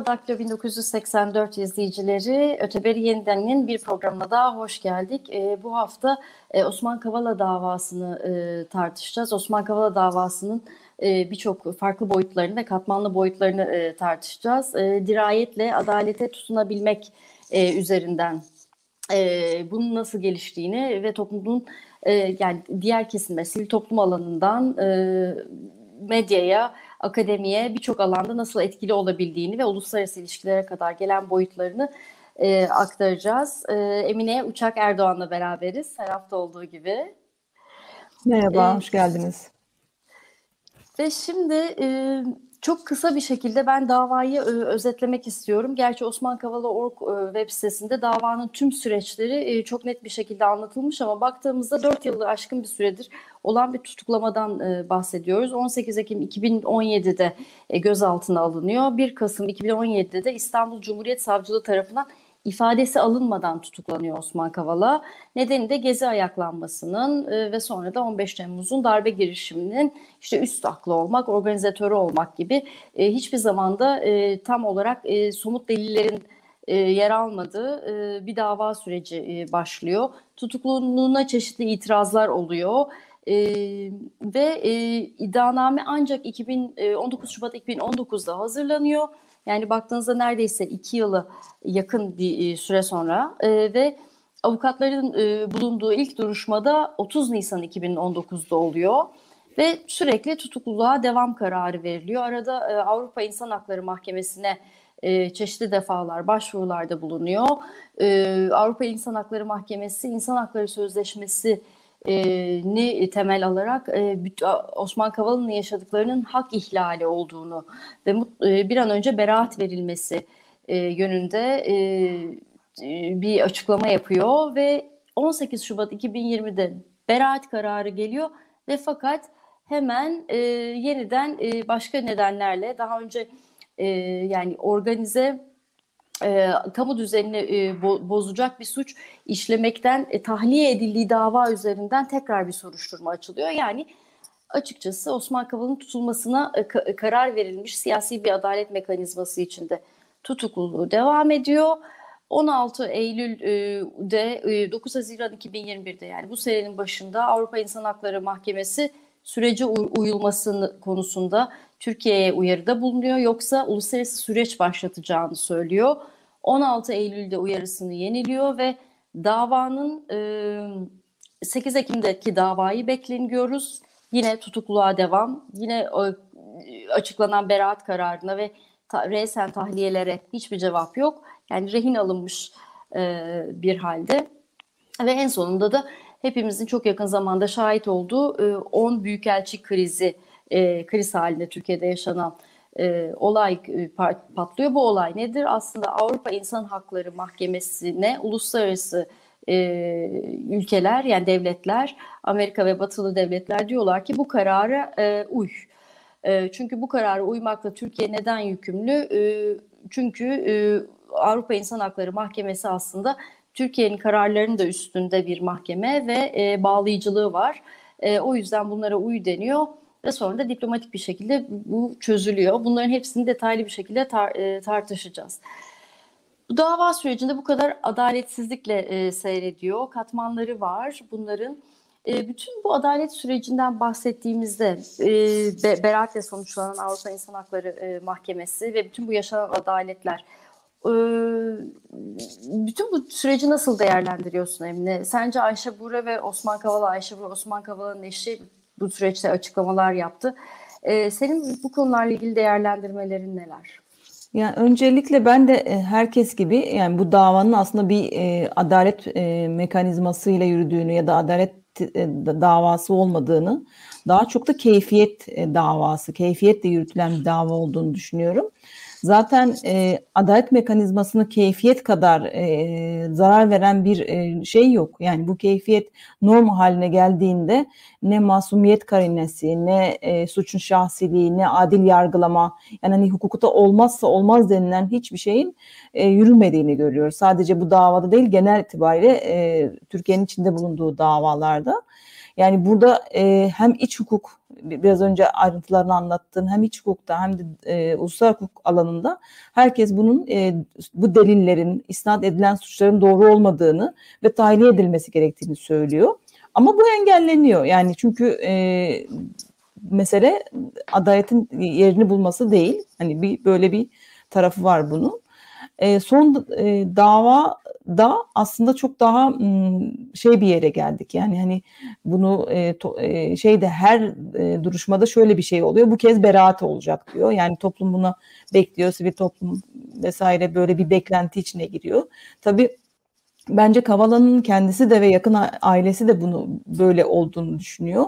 Merhaba Daktilo 1984 izleyicileri. Öteberi Yeniden'in bir programına daha hoş geldik. E, bu hafta e, Osman Kavala davasını e, tartışacağız. Osman Kavala davasının e, birçok farklı boyutlarını ve katmanlı boyutlarını e, tartışacağız. E, dirayetle adalete tutunabilmek e, üzerinden e, bunun nasıl geliştiğini ve toplumun e, yani diğer kesimler, sivil toplum alanından e, medyaya, akademiye birçok alanda nasıl etkili olabildiğini ve uluslararası ilişkilere kadar gelen boyutlarını e, aktaracağız. E, Emine Uçak Erdoğan'la beraberiz her hafta olduğu gibi. Merhaba, ee, hoş geldiniz. Ve şimdi e, çok kısa bir şekilde ben davayı e, özetlemek istiyorum. Gerçi Osman Kavala.org e, web sitesinde davanın tüm süreçleri e, çok net bir şekilde anlatılmış ama baktığımızda 4 yılı aşkın bir süredir olan bir tutuklamadan bahsediyoruz. 18 Ekim 2017'de e, gözaltına alınıyor. 1 Kasım 2017'de de İstanbul Cumhuriyet Savcılığı tarafından ifadesi alınmadan tutuklanıyor Osman Kavala. Nedeni de gezi ayaklanmasının e, ve sonra da 15 Temmuz'un darbe girişiminin işte üst aklı olmak, organizatörü olmak gibi e, hiçbir zamanda e, tam olarak somut delillerin yer almadığı bir dava süreci başlıyor. Tutukluluğuna çeşitli itirazlar oluyor. Ee, ve e, iddianame ancak 2000, 19 Şubat 2019'da hazırlanıyor yani baktığınızda neredeyse iki yılı yakın bir e, süre sonra e, ve avukatların e, bulunduğu ilk duruşmada 30 Nisan 2019'da oluyor ve sürekli tutukluluğa devam kararı veriliyor. Arada e, Avrupa İnsan Hakları Mahkemesi'ne e, çeşitli defalar başvurularda bulunuyor. E, Avrupa İnsan Hakları Mahkemesi İnsan Hakları Sözleşmesi ni temel alarak Osman Kavala'nın yaşadıklarının hak ihlali olduğunu ve bir an önce beraat verilmesi yönünde bir açıklama yapıyor ve 18 Şubat 2020'de beraat kararı geliyor ve fakat hemen yeniden başka nedenlerle daha önce yani organize e, kamu düzenini e, bo, bozacak bir suç işlemekten e, tahliye edildiği dava üzerinden tekrar bir soruşturma açılıyor. Yani açıkçası Osman Kavala'nın tutulmasına e, ka, karar verilmiş siyasi bir adalet mekanizması içinde tutukluluğu devam ediyor. 16 Eylül'de 9 Haziran 2021'de yani bu senenin başında Avrupa İnsan Hakları Mahkemesi sürece uyulması konusunda Türkiye'ye uyarıda bulunuyor yoksa uluslararası süreç başlatacağını söylüyor. 16 Eylül'de uyarısını yeniliyor ve davanın 8 Ekim'deki davayı bekliyoruz. Yine tutukluluğa devam, yine açıklanan beraat kararına ve ta, resen tahliyelere hiçbir cevap yok. Yani rehin alınmış bir halde. Ve en sonunda da hepimizin çok yakın zamanda şahit olduğu 10 büyükelçi krizi, kriz halinde Türkiye'de yaşanan e, olay e, patlıyor. Bu olay nedir? Aslında Avrupa İnsan Hakları Mahkemesi'ne uluslararası e, ülkeler yani devletler, Amerika ve Batılı devletler diyorlar ki bu karara e, uy. E, çünkü bu karara uymakla Türkiye neden yükümlü? E, çünkü e, Avrupa İnsan Hakları Mahkemesi aslında Türkiye'nin kararlarının da üstünde bir mahkeme ve e, bağlayıcılığı var. E, o yüzden bunlara uy deniyor ve sonra da diplomatik bir şekilde bu çözülüyor. Bunların hepsini detaylı bir şekilde tar e, tartışacağız. Bu dava sürecinde bu kadar adaletsizlikle e, seyrediyor. Katmanları var bunların. E, bütün bu adalet sürecinden bahsettiğimizde e, be, beraatle sonuçlanan Avrupa İnsan Hakları e, Mahkemesi ve bütün bu yaşanan adaletler e, bütün bu süreci nasıl değerlendiriyorsun Emine? Sence Ayşe Bura ve Osman Kavala, Ayşe Bura, Osman Kavala'nın eşi bu süreçte açıklamalar yaptı. E, senin bu konularla ilgili değerlendirmelerin neler? Yani öncelikle ben de e, herkes gibi yani bu davanın aslında bir e, adalet e, mekanizmasıyla yürüdüğünü ya da adalet davası olmadığını daha çok da keyfiyet davası, keyfiyetle yürütülen bir dava olduğunu düşünüyorum. Zaten e, adalet mekanizmasını keyfiyet kadar e, zarar veren bir e, şey yok. Yani bu keyfiyet norm haline geldiğinde ne masumiyet karinesi, ne e, suçun şahsiliği, ne adil yargılama, yani hani hukukta olmazsa olmaz denilen hiçbir şeyin e, yürümediğini görüyoruz. Sadece bu davada değil genel itibariyle e, Türkiye'nin içinde bulunduğu davalarda. Yani burada e, hem iç hukuk biraz önce ayrıntılarını anlattığın hem iç hukukta hem de e, uluslararası hukuk alanında herkes bunun e, bu delillerin isnat edilen suçların doğru olmadığını ve tahliye edilmesi gerektiğini söylüyor. Ama bu engelleniyor. Yani çünkü e, mesele adaletin yerini bulması değil. Hani bir böyle bir tarafı var bunun. E, son e, dava da aslında çok daha şey bir yere geldik. Yani hani bunu e, e, şeyde her e, duruşmada şöyle bir şey oluyor. Bu kez beraat olacak diyor. Yani toplum buna bekliyor. Sivil toplum vesaire böyle bir beklenti içine giriyor. Tabii bence Kavala'nın kendisi de ve yakın ailesi de bunu böyle olduğunu düşünüyor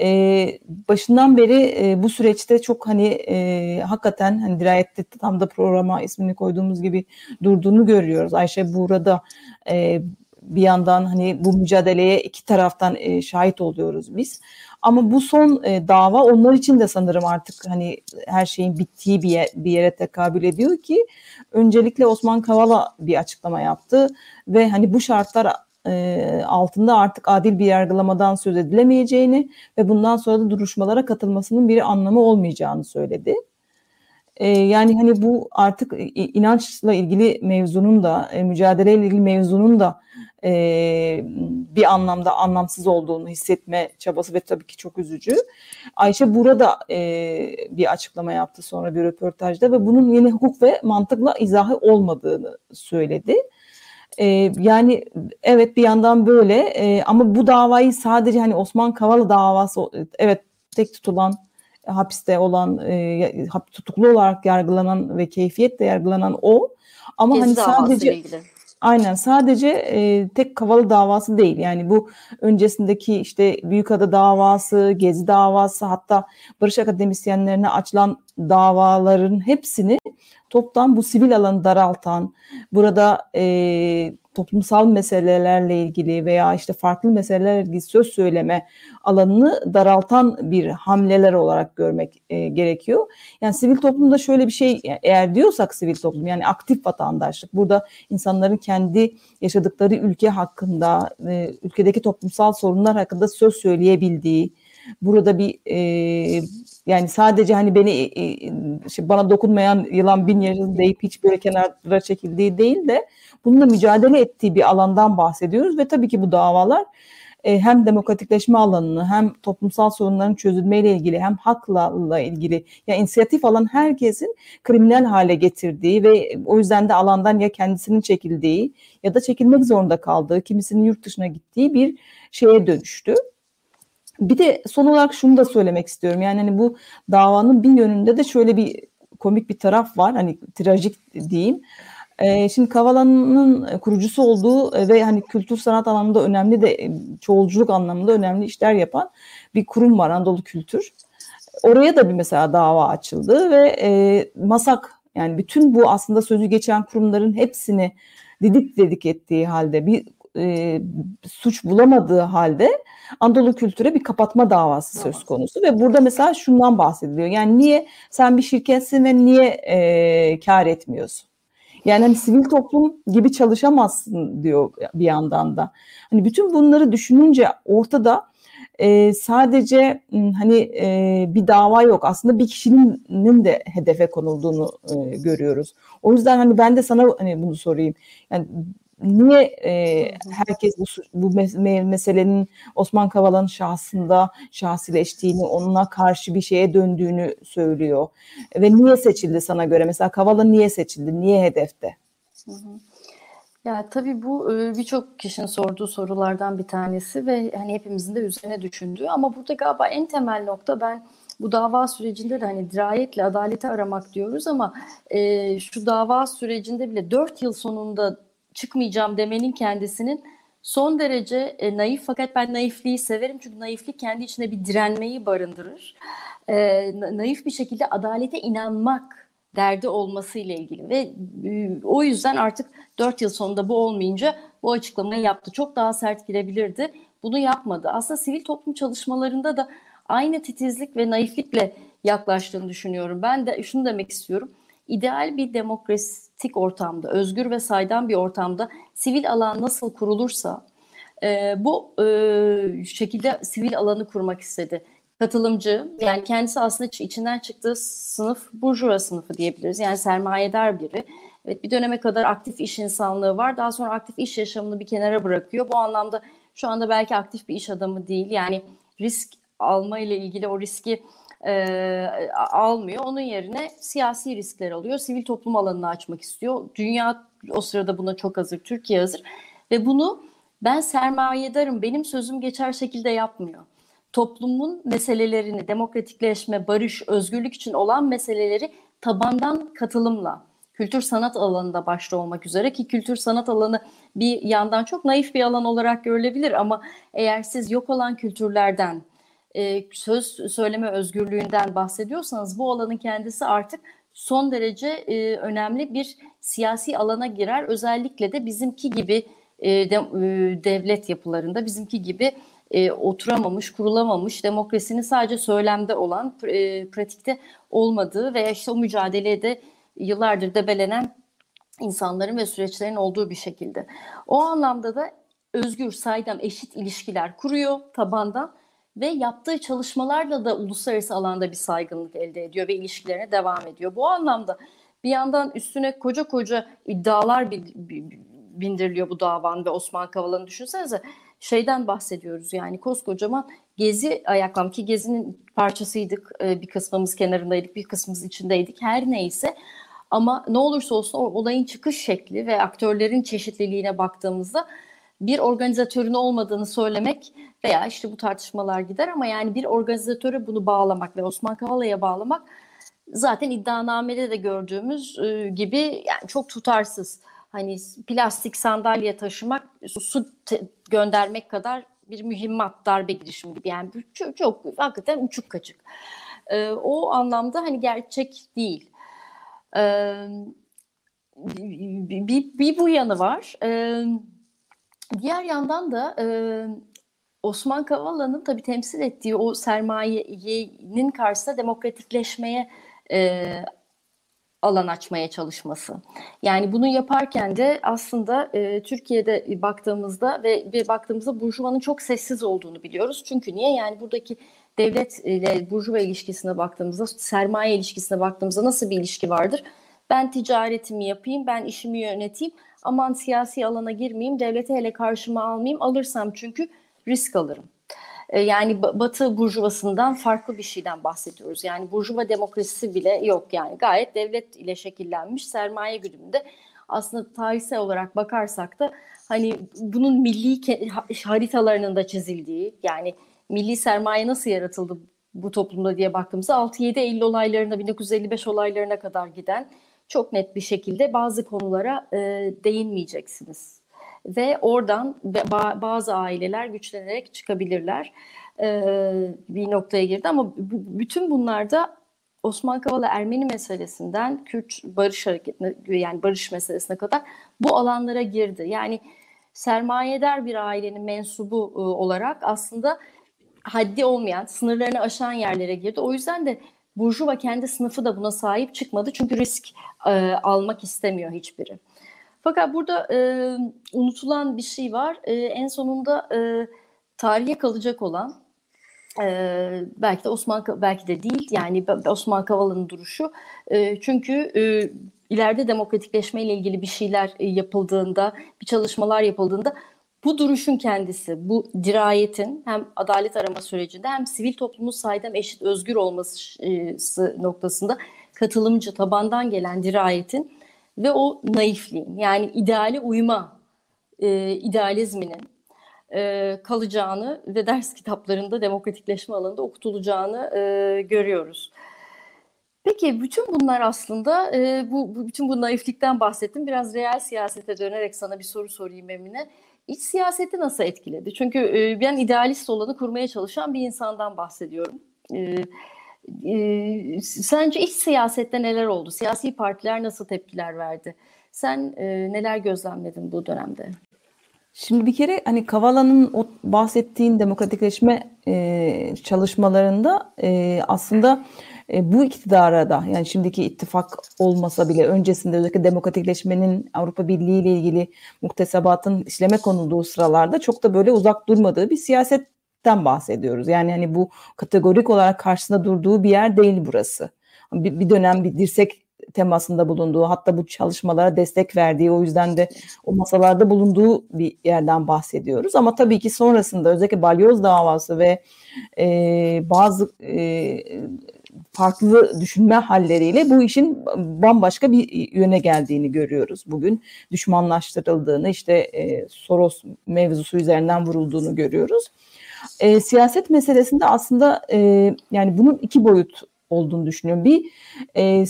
e, başından beri e, bu süreçte çok hani e, hakikaten hani dirayette tam da programa ismini koyduğumuz gibi durduğunu görüyoruz. Ayşe burada e, bir yandan hani bu mücadeleye iki taraftan e, şahit oluyoruz biz. Ama bu son e, dava onlar için de sanırım artık hani her şeyin bittiği bir, yer, bir yere tekabül ediyor ki öncelikle Osman Kavala bir açıklama yaptı ve hani bu şartlar e, altında artık adil bir yargılamadan söz edilemeyeceğini ve bundan sonra da duruşmalara katılmasının bir anlamı olmayacağını söyledi. E, yani hani bu artık inançla ilgili mevzunun da e, mücadeleyle ilgili mevzunun da e, bir anlamda anlamsız olduğunu hissetme çabası ve tabii ki çok üzücü. Ayşe burada bir açıklama yaptı sonra bir röportajda ve bunun yeni hukuk ve mantıkla izahı olmadığını söyledi. E, yani evet bir yandan böyle e, ama bu davayı sadece hani Osman Kavala davası evet tek tutulan hapiste olan e, tutuklu olarak yargılanan ve keyfiyetle yargılanan o ama Gezi hani sadece ilgili. Aynen sadece e, tek Kavala davası değil. Yani bu öncesindeki işte Büyükada davası, Gezi davası hatta Barış Akademisyenlerine açılan davaların hepsini toptan bu sivil alanı daraltan, burada e, toplumsal meselelerle ilgili veya işte farklı meselelerle ilgili söz söyleme alanını daraltan bir hamleler olarak görmek e, gerekiyor. Yani sivil toplumda şöyle bir şey eğer diyorsak sivil toplum yani aktif vatandaşlık burada insanların kendi yaşadıkları ülke hakkında, e, ülkedeki toplumsal sorunlar hakkında söz söyleyebildiği, burada bir e, yani sadece hani beni e, işte bana dokunmayan yılan bin yaşında deyip hiç böyle kenara çekildiği değil de bununla mücadele ettiği bir alandan bahsediyoruz ve tabii ki bu davalar e, hem demokratikleşme alanını hem toplumsal sorunların çözülmeyle ilgili hem hakla ilgili ya inisiyatif alan herkesin kriminal hale getirdiği ve o yüzden de alandan ya kendisinin çekildiği ya da çekilmek zorunda kaldığı, kimisinin yurt dışına gittiği bir şeye dönüştü. Bir de son olarak şunu da söylemek istiyorum. Yani hani bu davanın bir yönünde de şöyle bir komik bir taraf var. Hani trajik diyeyim. Ee, şimdi Kavala'nın kurucusu olduğu ve hani kültür sanat anlamında önemli de çoğulculuk anlamında önemli işler yapan bir kurum var Anadolu Kültür. Oraya da bir mesela dava açıldı ve e, MASAK yani bütün bu aslında sözü geçen kurumların hepsini didik dedik ettiği halde bir e, suç bulamadığı halde Anadolu kültüre bir kapatma davası söz konusu ve burada mesela şundan bahsediliyor. Yani niye sen bir şirketsin ve niye e, kar etmiyorsun? Yani hani sivil toplum gibi çalışamazsın diyor bir yandan da. Hani bütün bunları düşününce ortada e, sadece hani e, bir dava yok. Aslında bir kişinin de hedefe konulduğunu e, görüyoruz. O yüzden hani ben de sana hani bunu sorayım. Yani niye e, herkes bu, bu meselenin Osman Kavala'nın şahsında şahsileştiğini, onunla karşı bir şeye döndüğünü söylüyor. Ve niye seçildi sana göre? Mesela Kavala niye seçildi? Niye hedefte? Hı hı. Ya tabii bu birçok kişinin sorduğu sorulardan bir tanesi ve hani hepimizin de üzerine düşündüğü ama burada galiba en temel nokta ben bu dava sürecinde de hani dirayetle adaleti aramak diyoruz ama e, şu dava sürecinde bile 4 yıl sonunda çıkmayacağım demenin kendisinin son derece e, naif fakat ben naifliği severim çünkü naiflik kendi içinde bir direnmeyi barındırır. E, naif bir şekilde adalete inanmak derdi olması ile ilgili ve e, o yüzden artık 4 yıl sonunda bu olmayınca bu açıklamayı yaptı. Çok daha sert girebilirdi. Bunu yapmadı. Aslında sivil toplum çalışmalarında da aynı titizlik ve naiflikle yaklaştığını düşünüyorum. Ben de şunu demek istiyorum ideal bir demokratik ortamda, özgür ve saydam bir ortamda sivil alan nasıl kurulursa e, bu e, şekilde sivil alanı kurmak istedi. Katılımcı, yani kendisi aslında içinden çıktığı sınıf burjuva sınıfı diyebiliriz. Yani sermayedar biri. Evet bir döneme kadar aktif iş insanlığı var. Daha sonra aktif iş yaşamını bir kenara bırakıyor. Bu anlamda şu anda belki aktif bir iş adamı değil. Yani risk alma ile ilgili o riski e, almıyor. Onun yerine siyasi riskler alıyor. Sivil toplum alanını açmak istiyor. Dünya o sırada buna çok hazır. Türkiye hazır. Ve bunu ben sermayedarım, benim sözüm geçer şekilde yapmıyor. Toplumun meselelerini, demokratikleşme, barış, özgürlük için olan meseleleri tabandan katılımla, kültür sanat alanında başta olmak üzere ki kültür sanat alanı bir yandan çok naif bir alan olarak görülebilir ama eğer siz yok olan kültürlerden, e, söz söyleme özgürlüğünden bahsediyorsanız bu alanın kendisi artık son derece e, önemli bir siyasi alana girer. Özellikle de bizimki gibi e, de, devlet yapılarında bizimki gibi oturamamış, kurulamamış, demokrasinin sadece söylemde olan, pratikte olmadığı veya işte o mücadelede yıllardır debelenen insanların ve süreçlerin olduğu bir şekilde. O anlamda da özgür, saydam, eşit ilişkiler kuruyor tabandan ve yaptığı çalışmalarla da uluslararası alanda bir saygınlık elde ediyor ve ilişkilerine devam ediyor. Bu anlamda bir yandan üstüne koca koca iddialar bindiriliyor bu davan ve Osman Kavala'nı düşünsenize şeyden bahsediyoruz yani koskocaman Gezi ayaklam ki Gezi'nin parçasıydık bir kısmımız kenarındaydık bir kısmımız içindeydik her neyse ama ne olursa olsun olayın çıkış şekli ve aktörlerin çeşitliliğine baktığımızda bir organizatörün olmadığını söylemek veya işte bu tartışmalar gider ama yani bir organizatöre bunu bağlamak ve Osman Kavala'ya bağlamak zaten iddianamede de gördüğümüz e, gibi yani çok tutarsız. Hani plastik sandalye taşımak, su göndermek kadar bir mühimmat, darbe girişimi gibi. Yani çok, çok hakikaten uçuk kaçık. E, o anlamda hani gerçek değil. E, bir, bir, bu yanı var. E, Diğer yandan da e, Osman Kavala'nın tabii temsil ettiği o sermayenin karşısında demokratikleşmeye e, alan açmaya çalışması. Yani bunu yaparken de aslında e, Türkiye'de baktığımızda ve, ve baktığımızda Burjuva'nın çok sessiz olduğunu biliyoruz. Çünkü niye? Yani buradaki devlet ile Burjuva ilişkisine baktığımızda, sermaye ilişkisine baktığımızda nasıl bir ilişki vardır? Ben ticaretimi yapayım, ben işimi yöneteyim aman siyasi alana girmeyeyim, devlete hele karşıma almayayım. Alırsam çünkü risk alırım. Ee, yani Batı burjuvasından farklı bir şeyden bahsediyoruz. Yani burjuva demokrasisi bile yok yani. Gayet devlet ile şekillenmiş sermaye güdümünde. Aslında tarihsel olarak bakarsak da hani bunun milli haritalarının da çizildiği yani milli sermaye nasıl yaratıldı bu toplumda diye baktığımızda 6-7 Eylül olaylarına 1955 olaylarına kadar giden çok net bir şekilde bazı konulara e, değinmeyeceksiniz. Ve oradan bazı aileler güçlenerek çıkabilirler. E, bir noktaya girdi ama bu, bütün bunlarda Osman Kavala Ermeni meselesinden Kürt barış hareketine yani barış meselesine kadar bu alanlara girdi. Yani sermayedar bir ailenin mensubu e, olarak aslında haddi olmayan, sınırlarını aşan yerlere girdi. O yüzden de Burjuva kendi sınıfı da buna sahip çıkmadı çünkü risk e, almak istemiyor hiçbiri. Fakat burada e, unutulan bir şey var. E, en sonunda e, tarihe kalacak olan e, belki de Osman belki de değil yani Osman Kavala'nın duruşu. E, çünkü e, ileride demokratikleşme ile ilgili bir şeyler e, yapıldığında, bir çalışmalar yapıldığında bu duruşun kendisi, bu dirayetin hem adalet arama sürecinde hem sivil toplumun saydam eşit özgür olması noktasında katılımcı tabandan gelen dirayetin ve o naifliğin yani ideale uyma e, idealizminin e, kalacağını ve ders kitaplarında demokratikleşme alanında okutulacağını e, görüyoruz. Peki bütün bunlar aslında e, bu, bu bütün bu naiflikten bahsettim. Biraz reel siyasete dönerek sana bir soru sorayım Emine. İç siyaseti nasıl etkiledi? Çünkü e, ben idealist olanı kurmaya çalışan bir insandan bahsediyorum. E, e, sence iç siyasette neler oldu? Siyasi partiler nasıl tepkiler verdi? Sen neler gözlemledin bu dönemde? Şimdi bir kere hani Kavala'nın o bahsettiğin demokratikleşme çalışmalarında aslında e, bu iktidara da yani şimdiki ittifak olmasa bile öncesinde özellikle demokratikleşmenin Avrupa Birliği ile ilgili muktesebatın işleme konulduğu sıralarda çok da böyle uzak durmadığı bir siyasetten bahsediyoruz. Yani hani bu kategorik olarak karşısında durduğu bir yer değil burası. Bir, bir dönem bir dirsek temasında bulunduğu hatta bu çalışmalara destek verdiği o yüzden de o masalarda bulunduğu bir yerden bahsediyoruz. Ama tabii ki sonrasında özellikle balyoz davası ve e, bazı e, farklı düşünme halleriyle bu işin bambaşka bir yöne geldiğini görüyoruz. Bugün düşmanlaştırıldığını işte e, Soros mevzusu üzerinden vurulduğunu görüyoruz. E, siyaset meselesinde aslında e, yani bunun iki boyut olduğunu düşünüyorum. Bir e,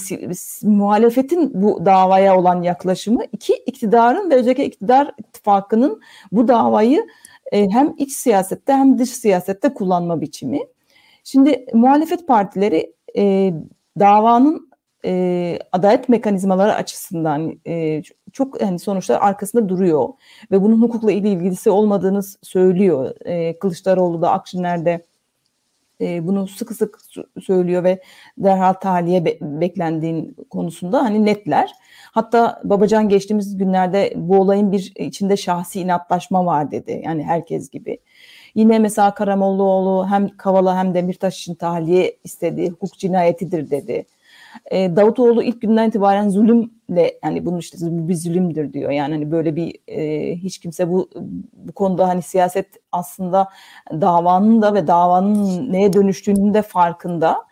muhalefetin bu davaya olan yaklaşımı, iki iktidarın ve özellikle iktidar ittifakının bu davayı e, hem iç siyasette hem dış siyasette kullanma biçimi. Şimdi muhalefet partileri e, davanın e, adalet mekanizmaları açısından e, çok yani sonuçta arkasında duruyor ve bunun hukukla ilgisi olmadığını söylüyor. E, Kılıçdaroğlu da Akşener'de e, bunu sıkı sık söylüyor ve derhal tahliye be- beklendiğin konusunda hani netler. Hatta Babacan geçtiğimiz günlerde bu olayın bir içinde şahsi inatlaşma var dedi. Yani herkes gibi. Yine mesela Karamollaoğlu hem Kavala hem Demirtaş için tahliye istedi. Hukuk cinayetidir dedi. E, Davutoğlu ilk günden itibaren zulümle yani bunun işte bu bir zulümdür diyor. Yani hani böyle bir e, hiç kimse bu bu konuda hani siyaset aslında davanın da ve davanın neye dönüştüğünün de farkında.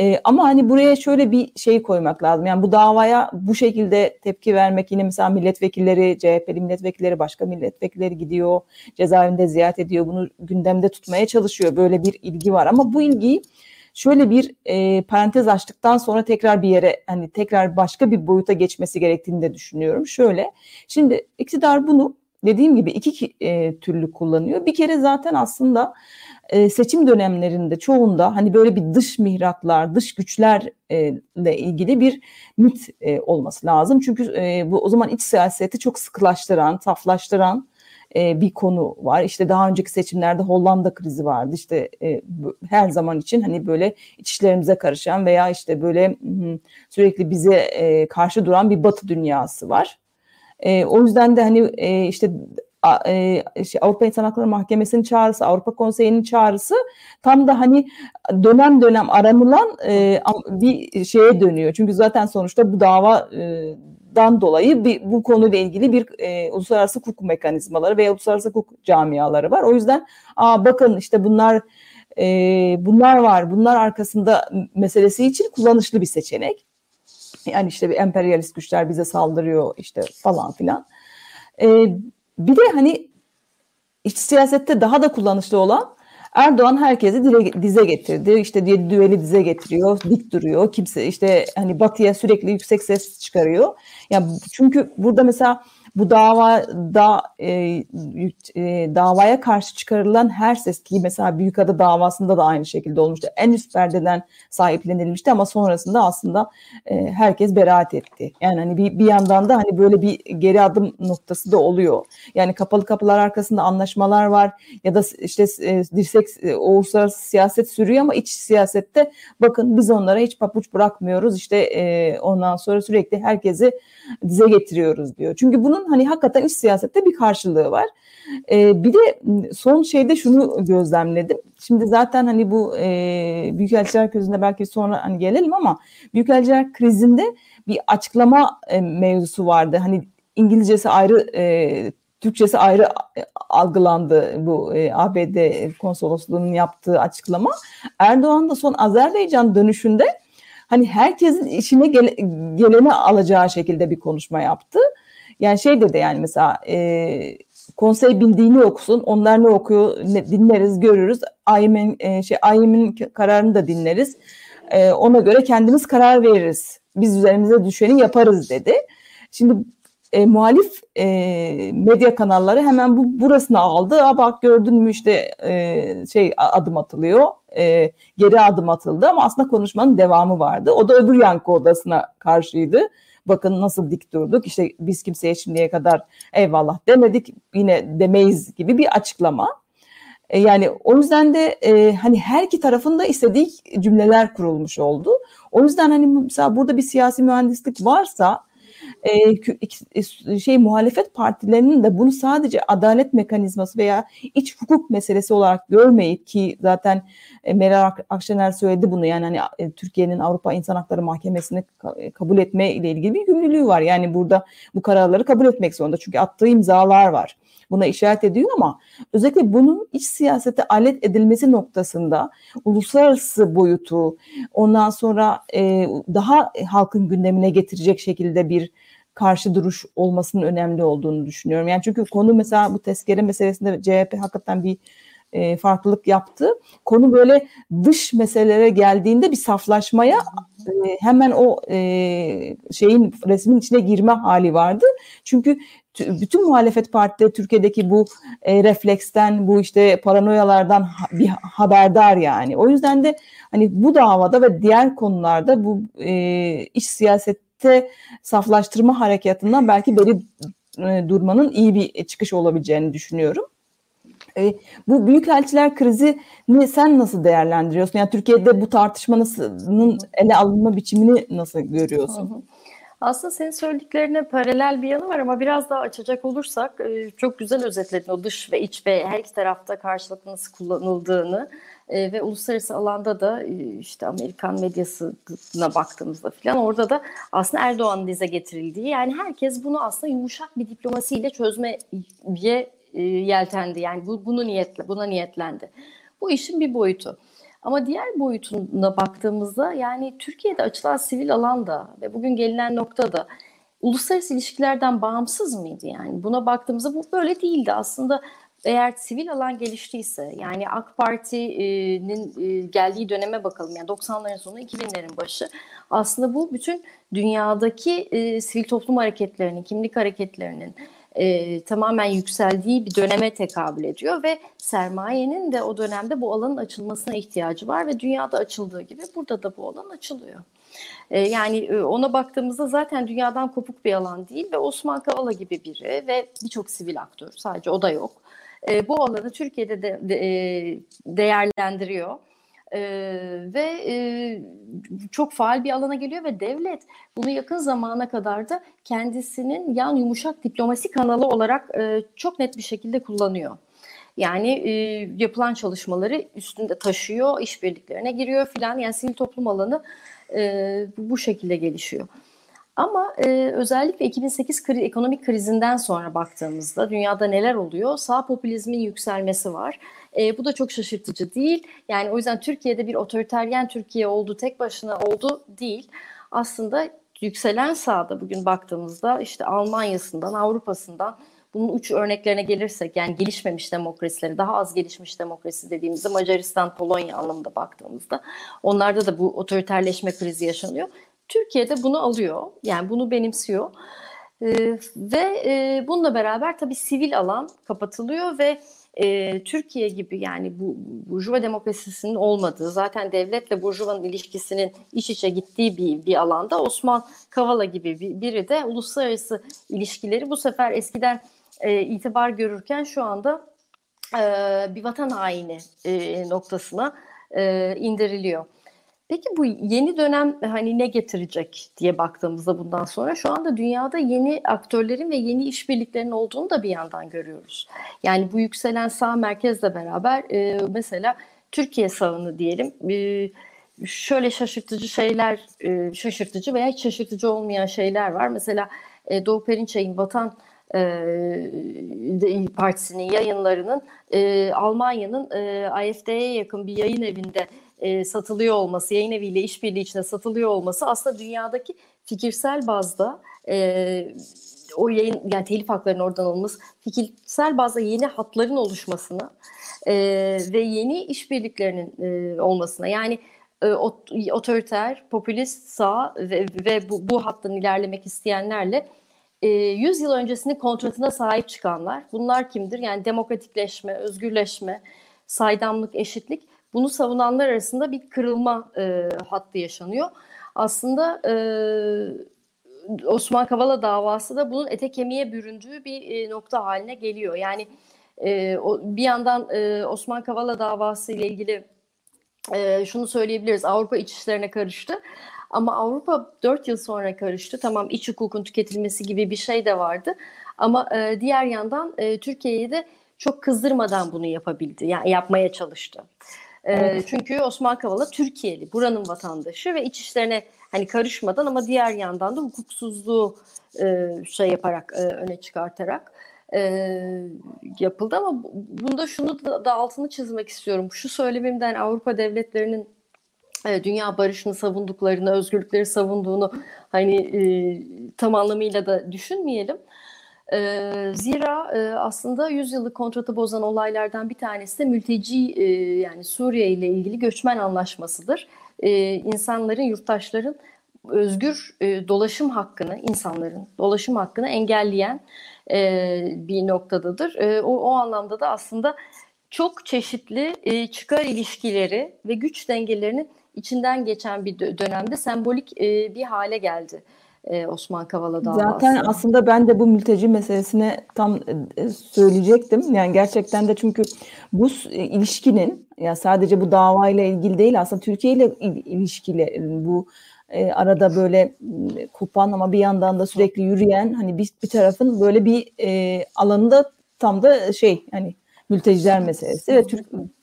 E, ama hani buraya şöyle bir şey koymak lazım. Yani bu davaya bu şekilde tepki vermek yine mesela milletvekilleri, CHP'li milletvekilleri, başka milletvekilleri gidiyor, cezaevinde ziyaret ediyor. Bunu gündemde tutmaya çalışıyor. Böyle bir ilgi var ama bu ilgiyi şöyle bir e, parantez açtıktan sonra tekrar bir yere hani tekrar başka bir boyuta geçmesi gerektiğini de düşünüyorum. Şöyle şimdi iktidar bunu dediğim gibi iki e, türlü kullanıyor. Bir kere zaten aslında e, seçim dönemlerinde çoğunda hani böyle bir dış mihraklar, dış güçlerle ilgili bir mit e, olması lazım. Çünkü e, bu o zaman iç siyaseti çok sıkılaştıran, saflaştıran e, bir konu var. İşte daha önceki seçimlerde Hollanda krizi vardı. İşte e, her zaman için hani böyle iç işlerimize karışan veya işte böyle sürekli bize e, karşı duran bir Batı dünyası var. E, o yüzden de hani e, işte e, şey, Avrupa İnsan Hakları Mahkemesi'nin çağrısı, Avrupa Konseyi'nin çağrısı tam da hani dönem dönem aranılan e, bir şeye dönüyor. Çünkü zaten sonuçta bu dava e, dan dolayı bir, bu konuyla ilgili bir e, uluslararası hukuk mekanizmaları veya uluslararası hukuk camiaları var. O yüzden aa bakın işte bunlar e, bunlar var. Bunlar arkasında meselesi için kullanışlı bir seçenek. Yani işte bir emperyalist güçler bize saldırıyor işte falan filan. E, bir de hani iç siyasette daha da kullanışlı olan Erdoğan herkesi dile, dize getirdi. İşte diye düeli dize getiriyor, dik duruyor. Kimse işte hani batıya sürekli yüksek ses çıkarıyor. Yani çünkü burada mesela bu davada e, e, davaya karşı çıkarılan her ses ki mesela Büyükada davasında da aynı şekilde olmuştu. En üst perdeden sahiplenilmişti ama sonrasında aslında e, herkes beraat etti. Yani hani bir, bir yandan da hani böyle bir geri adım noktası da oluyor. Yani kapalı kapılar arkasında anlaşmalar var ya da işte e, dirsek e, uluslararası siyaset sürüyor ama iç siyasette bakın biz onlara hiç papuç bırakmıyoruz. İşte e, ondan sonra sürekli herkesi dize getiriyoruz diyor. Çünkü bunun hani hakikaten iç siyasette bir karşılığı var. E, bir de son şeyde şunu gözlemledim. Şimdi zaten hani bu e, Büyükelçiler krizinde belki sonra hani gelelim ama Büyükelçiler krizinde bir açıklama e, mevzusu vardı. Hani İngilizcesi ayrı e, Türkçesi ayrı e, algılandı bu e, ABD konsolosluğunun yaptığı açıklama. Erdoğan da son Azerbaycan dönüşünde hani herkesin işine gele, geleni alacağı şekilde bir konuşma yaptı. Yani şey dedi yani mesela e, konsey bildiğini okusun. Onlar ne okuyor ne, dinleriz, görürüz. AYM'in e, şey AYM'in kararını da dinleriz. E, ona göre kendimiz karar veririz. Biz üzerimize düşeni yaparız dedi. Şimdi e, muhalif e, medya kanalları hemen bu burasını aldı. Aa, bak gördün mü işte e, şey adım atılıyor. E, geri adım atıldı ama aslında konuşmanın devamı vardı. O da öbür yankı odasına karşıydı bakın nasıl dik durduk işte biz kimseye şimdiye kadar eyvallah demedik yine demeyiz gibi bir açıklama. E, yani o yüzden de e, hani her iki tarafında istediği cümleler kurulmuş oldu. O yüzden hani mesela burada bir siyasi mühendislik varsa e, şey muhalefet partilerinin de bunu sadece adalet mekanizması veya iç hukuk meselesi olarak görmeyip ki zaten e, Meral Akşener söyledi bunu yani hani e, Türkiye'nin Avrupa İnsan Hakları Mahkemesi'ni e, kabul etme ile ilgili bir yükümlülüğü var. Yani burada bu kararları kabul etmek zorunda çünkü attığı imzalar var buna işaret ediyor ama özellikle bunun iç siyasete alet edilmesi noktasında uluslararası boyutu ondan sonra e, daha halkın gündemine getirecek şekilde bir karşı duruş olmasının önemli olduğunu düşünüyorum. Yani çünkü konu mesela bu tezkere meselesinde CHP hakikaten bir e, farklılık yaptı. Konu böyle dış meselelere geldiğinde bir saflaşmaya e, hemen o e, şeyin resmin içine girme hali vardı. Çünkü bütün muhalefet partileri Türkiye'deki bu e, refleksten, bu işte paranoyalardan ha, bir haberdar yani. O yüzden de hani bu davada ve diğer konularda bu e, iç siyasette saflaştırma harekatından belki beri e, durmanın iyi bir çıkış olabileceğini düşünüyorum. E, bu büyükelçiler krizi ne sen nasıl değerlendiriyorsun? Yani Türkiye'de bu tartışmanın ele alınma biçimini nasıl görüyorsun? Hı hı. Aslında senin söylediklerine paralel bir yanı var ama biraz daha açacak olursak e, çok güzel özetledin o dış ve iç ve her iki tarafta karşılıklı nasıl kullanıldığını e, ve uluslararası alanda da e, işte Amerikan medyasına baktığımızda falan orada da aslında Erdoğan'ın dize getirildiği yani herkes bunu aslında yumuşak bir diplomasiyle çözmeye yeltendi yani bu, bunu niyetle buna niyetlendi. Bu işin bir boyutu. Ama diğer boyutuna baktığımızda yani Türkiye'de açılan sivil alanda ve bugün gelinen noktada uluslararası ilişkilerden bağımsız mıydı yani? Buna baktığımızda bu böyle değildi. Aslında eğer sivil alan geliştiyse yani AK Parti'nin e, geldiği döneme bakalım yani 90'ların sonu 2000'lerin başı aslında bu bütün dünyadaki e, sivil toplum hareketlerinin, kimlik hareketlerinin e, tamamen yükseldiği bir döneme tekabül ediyor ve sermayenin de o dönemde bu alanın açılmasına ihtiyacı var ve dünyada açıldığı gibi burada da bu alan açılıyor. E, yani e, ona baktığımızda zaten dünyadan kopuk bir alan değil ve Osman Kavala gibi biri ve birçok sivil aktör sadece o da yok. E, bu alanı Türkiye'de de, de e, değerlendiriyor e, ve e, çok faal bir alana geliyor ve devlet bunu yakın zamana kadar da kendisinin yan yumuşak diplomasi kanalı olarak e, çok net bir şekilde kullanıyor. Yani e, yapılan çalışmaları üstünde taşıyor, işbirliklerine giriyor filan. Yani sivil toplum alanı e, bu şekilde gelişiyor. Ama e, özellikle 2008 kri, ekonomik krizinden sonra baktığımızda dünyada neler oluyor? Sağ popülizmin yükselmesi var. E, bu da çok şaşırtıcı değil. Yani o yüzden Türkiye'de bir otoriteryen Türkiye oldu, tek başına oldu değil. Aslında yükselen sağda bugün baktığımızda işte Almanya'sından, Avrupa'sından bunun uç örneklerine gelirsek yani gelişmemiş demokrasileri, daha az gelişmiş demokrasi dediğimizde Macaristan, Polonya anlamında baktığımızda onlarda da bu otoriterleşme krizi yaşanıyor. Türkiye'de bunu alıyor. Yani bunu benimsiyor. Ee, ve e, bununla beraber tabii sivil alan kapatılıyor ve e, Türkiye gibi yani bu burjuva demokrasisinin olmadığı zaten devletle burjuvanın ilişkisinin iç içe gittiği bir, bir alanda Osman Kavala gibi bir, biri de uluslararası ilişkileri bu sefer eskiden e, itibar görürken şu anda e, bir vatan haini e, noktasına e, indiriliyor. Peki bu yeni dönem hani ne getirecek diye baktığımızda bundan sonra şu anda dünyada yeni aktörlerin ve yeni işbirliklerinin olduğunu da bir yandan görüyoruz. Yani bu yükselen sağ merkezle beraber e, mesela Türkiye sağını diyelim e, şöyle şaşırtıcı şeyler, e, şaşırtıcı veya hiç şaşırtıcı olmayan şeyler var. Mesela e, Doğu Perinçek'in Vatan e, Partisi'nin yayınlarının e, Almanya'nın e, AFD'ye yakın bir yayın evinde e, satılıyor olması, yayın eviyle işbirliği içinde satılıyor olması aslında dünyadaki fikirsel bazda e, o yayın yani telif haklarının oradan alınması fikirsel bazda yeni hatların oluşmasına e, ve yeni işbirliklerinin e, olmasına yani e, otoriter, popülist sağ ve, ve bu, bu hattın ilerlemek isteyenlerle e, 100 yıl öncesinin kontratına sahip çıkanlar. Bunlar kimdir? Yani demokratikleşme, özgürleşme, saydamlık, eşitlik bunu savunanlar arasında bir kırılma e, hattı yaşanıyor. Aslında e, Osman Kavala davası da bunun ete kemiğe büründüğü bir e, nokta haline geliyor. Yani e, o, bir yandan e, Osman Kavala davası ile ilgili e, şunu söyleyebiliriz. Avrupa iç işlerine karıştı. Ama Avrupa 4 yıl sonra karıştı. Tamam iç hukukun tüketilmesi gibi bir şey de vardı. Ama e, diğer yandan e, Türkiye'yi de çok kızdırmadan bunu yapabildi. Yani yapmaya çalıştı. E, evet. Çünkü Osman Kavala Türkiye'li, buranın vatandaşı ve iç işlerine hani karışmadan ama diğer yandan da hukuksuzluğu e, şey yaparak e, öne çıkartarak e, yapıldı ama bunda şunu da, da altını çizmek istiyorum. Şu söylemimden Avrupa devletlerinin e, dünya barışını savunduklarını, özgürlükleri savunduğunu hani e, tam anlamıyla da düşünmeyelim. E, zira e, aslında yüzyıllık kontratı bozan olaylardan bir tanesi de mülteci e, yani Suriye ile ilgili göçmen anlaşmasıdır. E, insanların, yurttaşların özgür e, dolaşım hakkını, insanların dolaşım hakkını engelleyen e, bir noktadadır. E, o, o anlamda da aslında çok çeşitli e, çıkar ilişkileri ve güç dengelerinin içinden geçen bir dönemde sembolik e, bir hale geldi. E, Osman Kavala davası. Zaten aslında ben de bu mülteci meselesine tam e, söyleyecektim. Yani gerçekten de çünkü bu ilişkinin ya sadece bu davayla ilgili değil aslında Türkiye ile ilişkili bu e, arada böyle kopan ama bir yandan da sürekli yürüyen hani bir, bir tarafın böyle bir e, alanında tam da şey hani mülteciler meselesi ve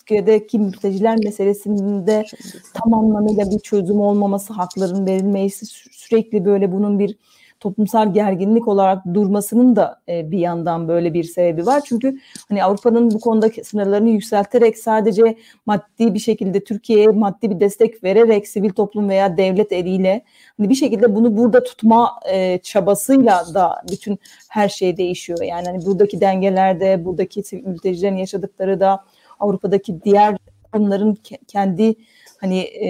Türkiye'deki mülteciler meselesinde tam bir çözüm olmaması, hakların verilmesi sürekli böyle bunun bir toplumsal gerginlik olarak durmasının da e, bir yandan böyle bir sebebi var. Çünkü hani Avrupa'nın bu konudaki sınırlarını yükselterek sadece maddi bir şekilde Türkiye'ye maddi bir destek vererek sivil toplum veya devlet eliyle hani bir şekilde bunu burada tutma e, çabasıyla da bütün her şey değişiyor. Yani hani buradaki dengelerde, buradaki mültecilerin yaşadıkları da Avrupa'daki diğer onların kendi hani e,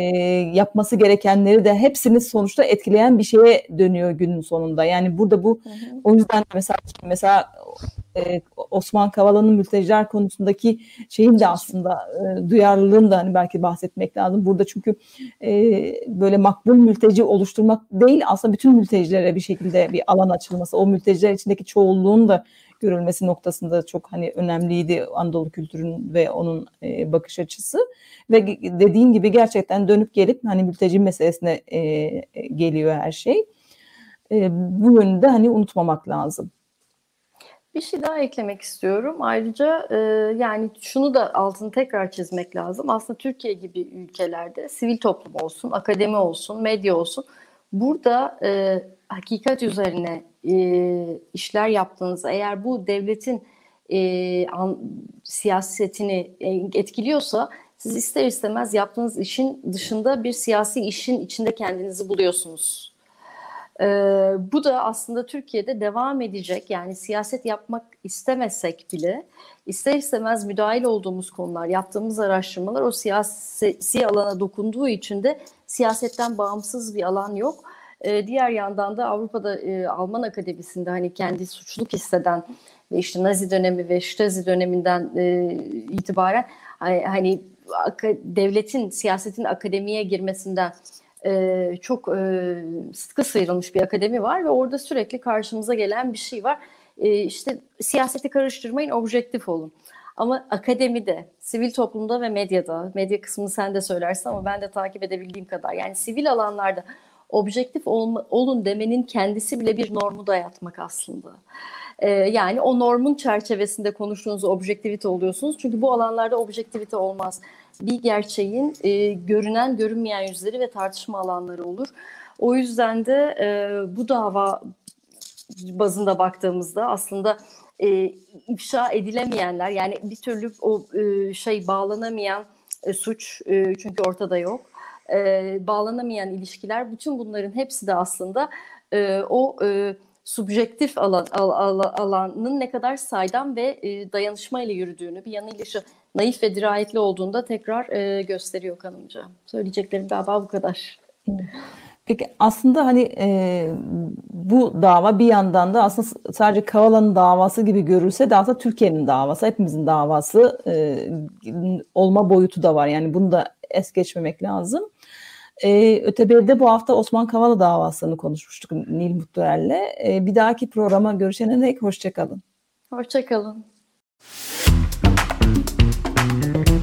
yapması gerekenleri de hepsini sonuçta etkileyen bir şeye dönüyor günün sonunda. Yani burada bu hı hı. o yüzden mesela mesela e, Osman Kavala'nın mülteciler konusundaki şeyin de aslında e, duyarlılığını da hani belki bahsetmek lazım. Burada çünkü e, böyle makbul mülteci oluşturmak değil aslında bütün mültecilere bir şekilde bir alan açılması, o mülteciler içindeki çoğunluğun da görülmesi noktasında çok hani önemliydi Anadolu kültürün ve onun e, bakış açısı ve dediğin gibi gerçekten dönüp gelip hani mülteci meselesine e, geliyor her şey. E, bu yönü de hani unutmamak lazım. Bir şey daha eklemek istiyorum. Ayrıca e, yani şunu da altını tekrar çizmek lazım. Aslında Türkiye gibi ülkelerde sivil toplum olsun, akademi olsun, medya olsun burada e, hakikat üzerine e, işler yaptığınızda eğer bu devletin e, an, siyasetini etkiliyorsa siz ister istemez yaptığınız işin dışında bir siyasi işin içinde kendinizi buluyorsunuz. E, bu da aslında Türkiye'de devam edecek. Yani siyaset yapmak istemesek bile ister istemez müdahil olduğumuz konular, yaptığımız araştırmalar o siyasi alana dokunduğu için de siyasetten bağımsız bir alan yok e, diğer yandan da Avrupa'da e, Alman Akademisi'nde hani kendi suçluluk hisseden ve işte Nazi dönemi ve Stasi döneminden e, itibaren hani devletin, siyasetin akademiye girmesinden e, çok sıkı sıyrılmış bir akademi var ve orada sürekli karşımıza gelen bir şey var. E, işte siyaseti karıştırmayın, objektif olun. Ama akademide, sivil toplumda ve medyada, medya kısmını sen de söylersin ama ben de takip edebildiğim kadar. Yani sivil alanlarda objektif olma, olun demenin kendisi bile bir normu dayatmak aslında. Ee, yani o normun çerçevesinde konuştuğunuz objektivite oluyorsunuz. Çünkü bu alanlarda objektivite olmaz. Bir gerçeğin e, görünen görünmeyen yüzleri ve tartışma alanları olur. O yüzden de e, bu dava bazında baktığımızda aslında e, ifşa edilemeyenler yani bir türlü o e, şey bağlanamayan e, suç e, çünkü ortada yok e, bağlanamayan ilişkiler bütün bunların hepsi de aslında e, o e, subjektif alan, al, al, alanın ne kadar saydam ve e, dayanışmayla yürüdüğünü bir yanıyla şu naif ve dirayetli olduğunda tekrar e, gösteriyor kanımca. Söyleyeceklerim galiba bu kadar. Peki aslında hani e, bu dava bir yandan da aslında sadece Kavala'nın davası gibi görülse de aslında Türkiye'nin davası, hepimizin davası e, olma boyutu da var. Yani bunu da es geçmemek lazım. Ee, e, öteberde bu hafta Osman Kavala davasını konuşmuştuk Nil Mutluer'le. E, bir dahaki programa görüşene dek hoşçakalın. Hoşçakalın. Müzik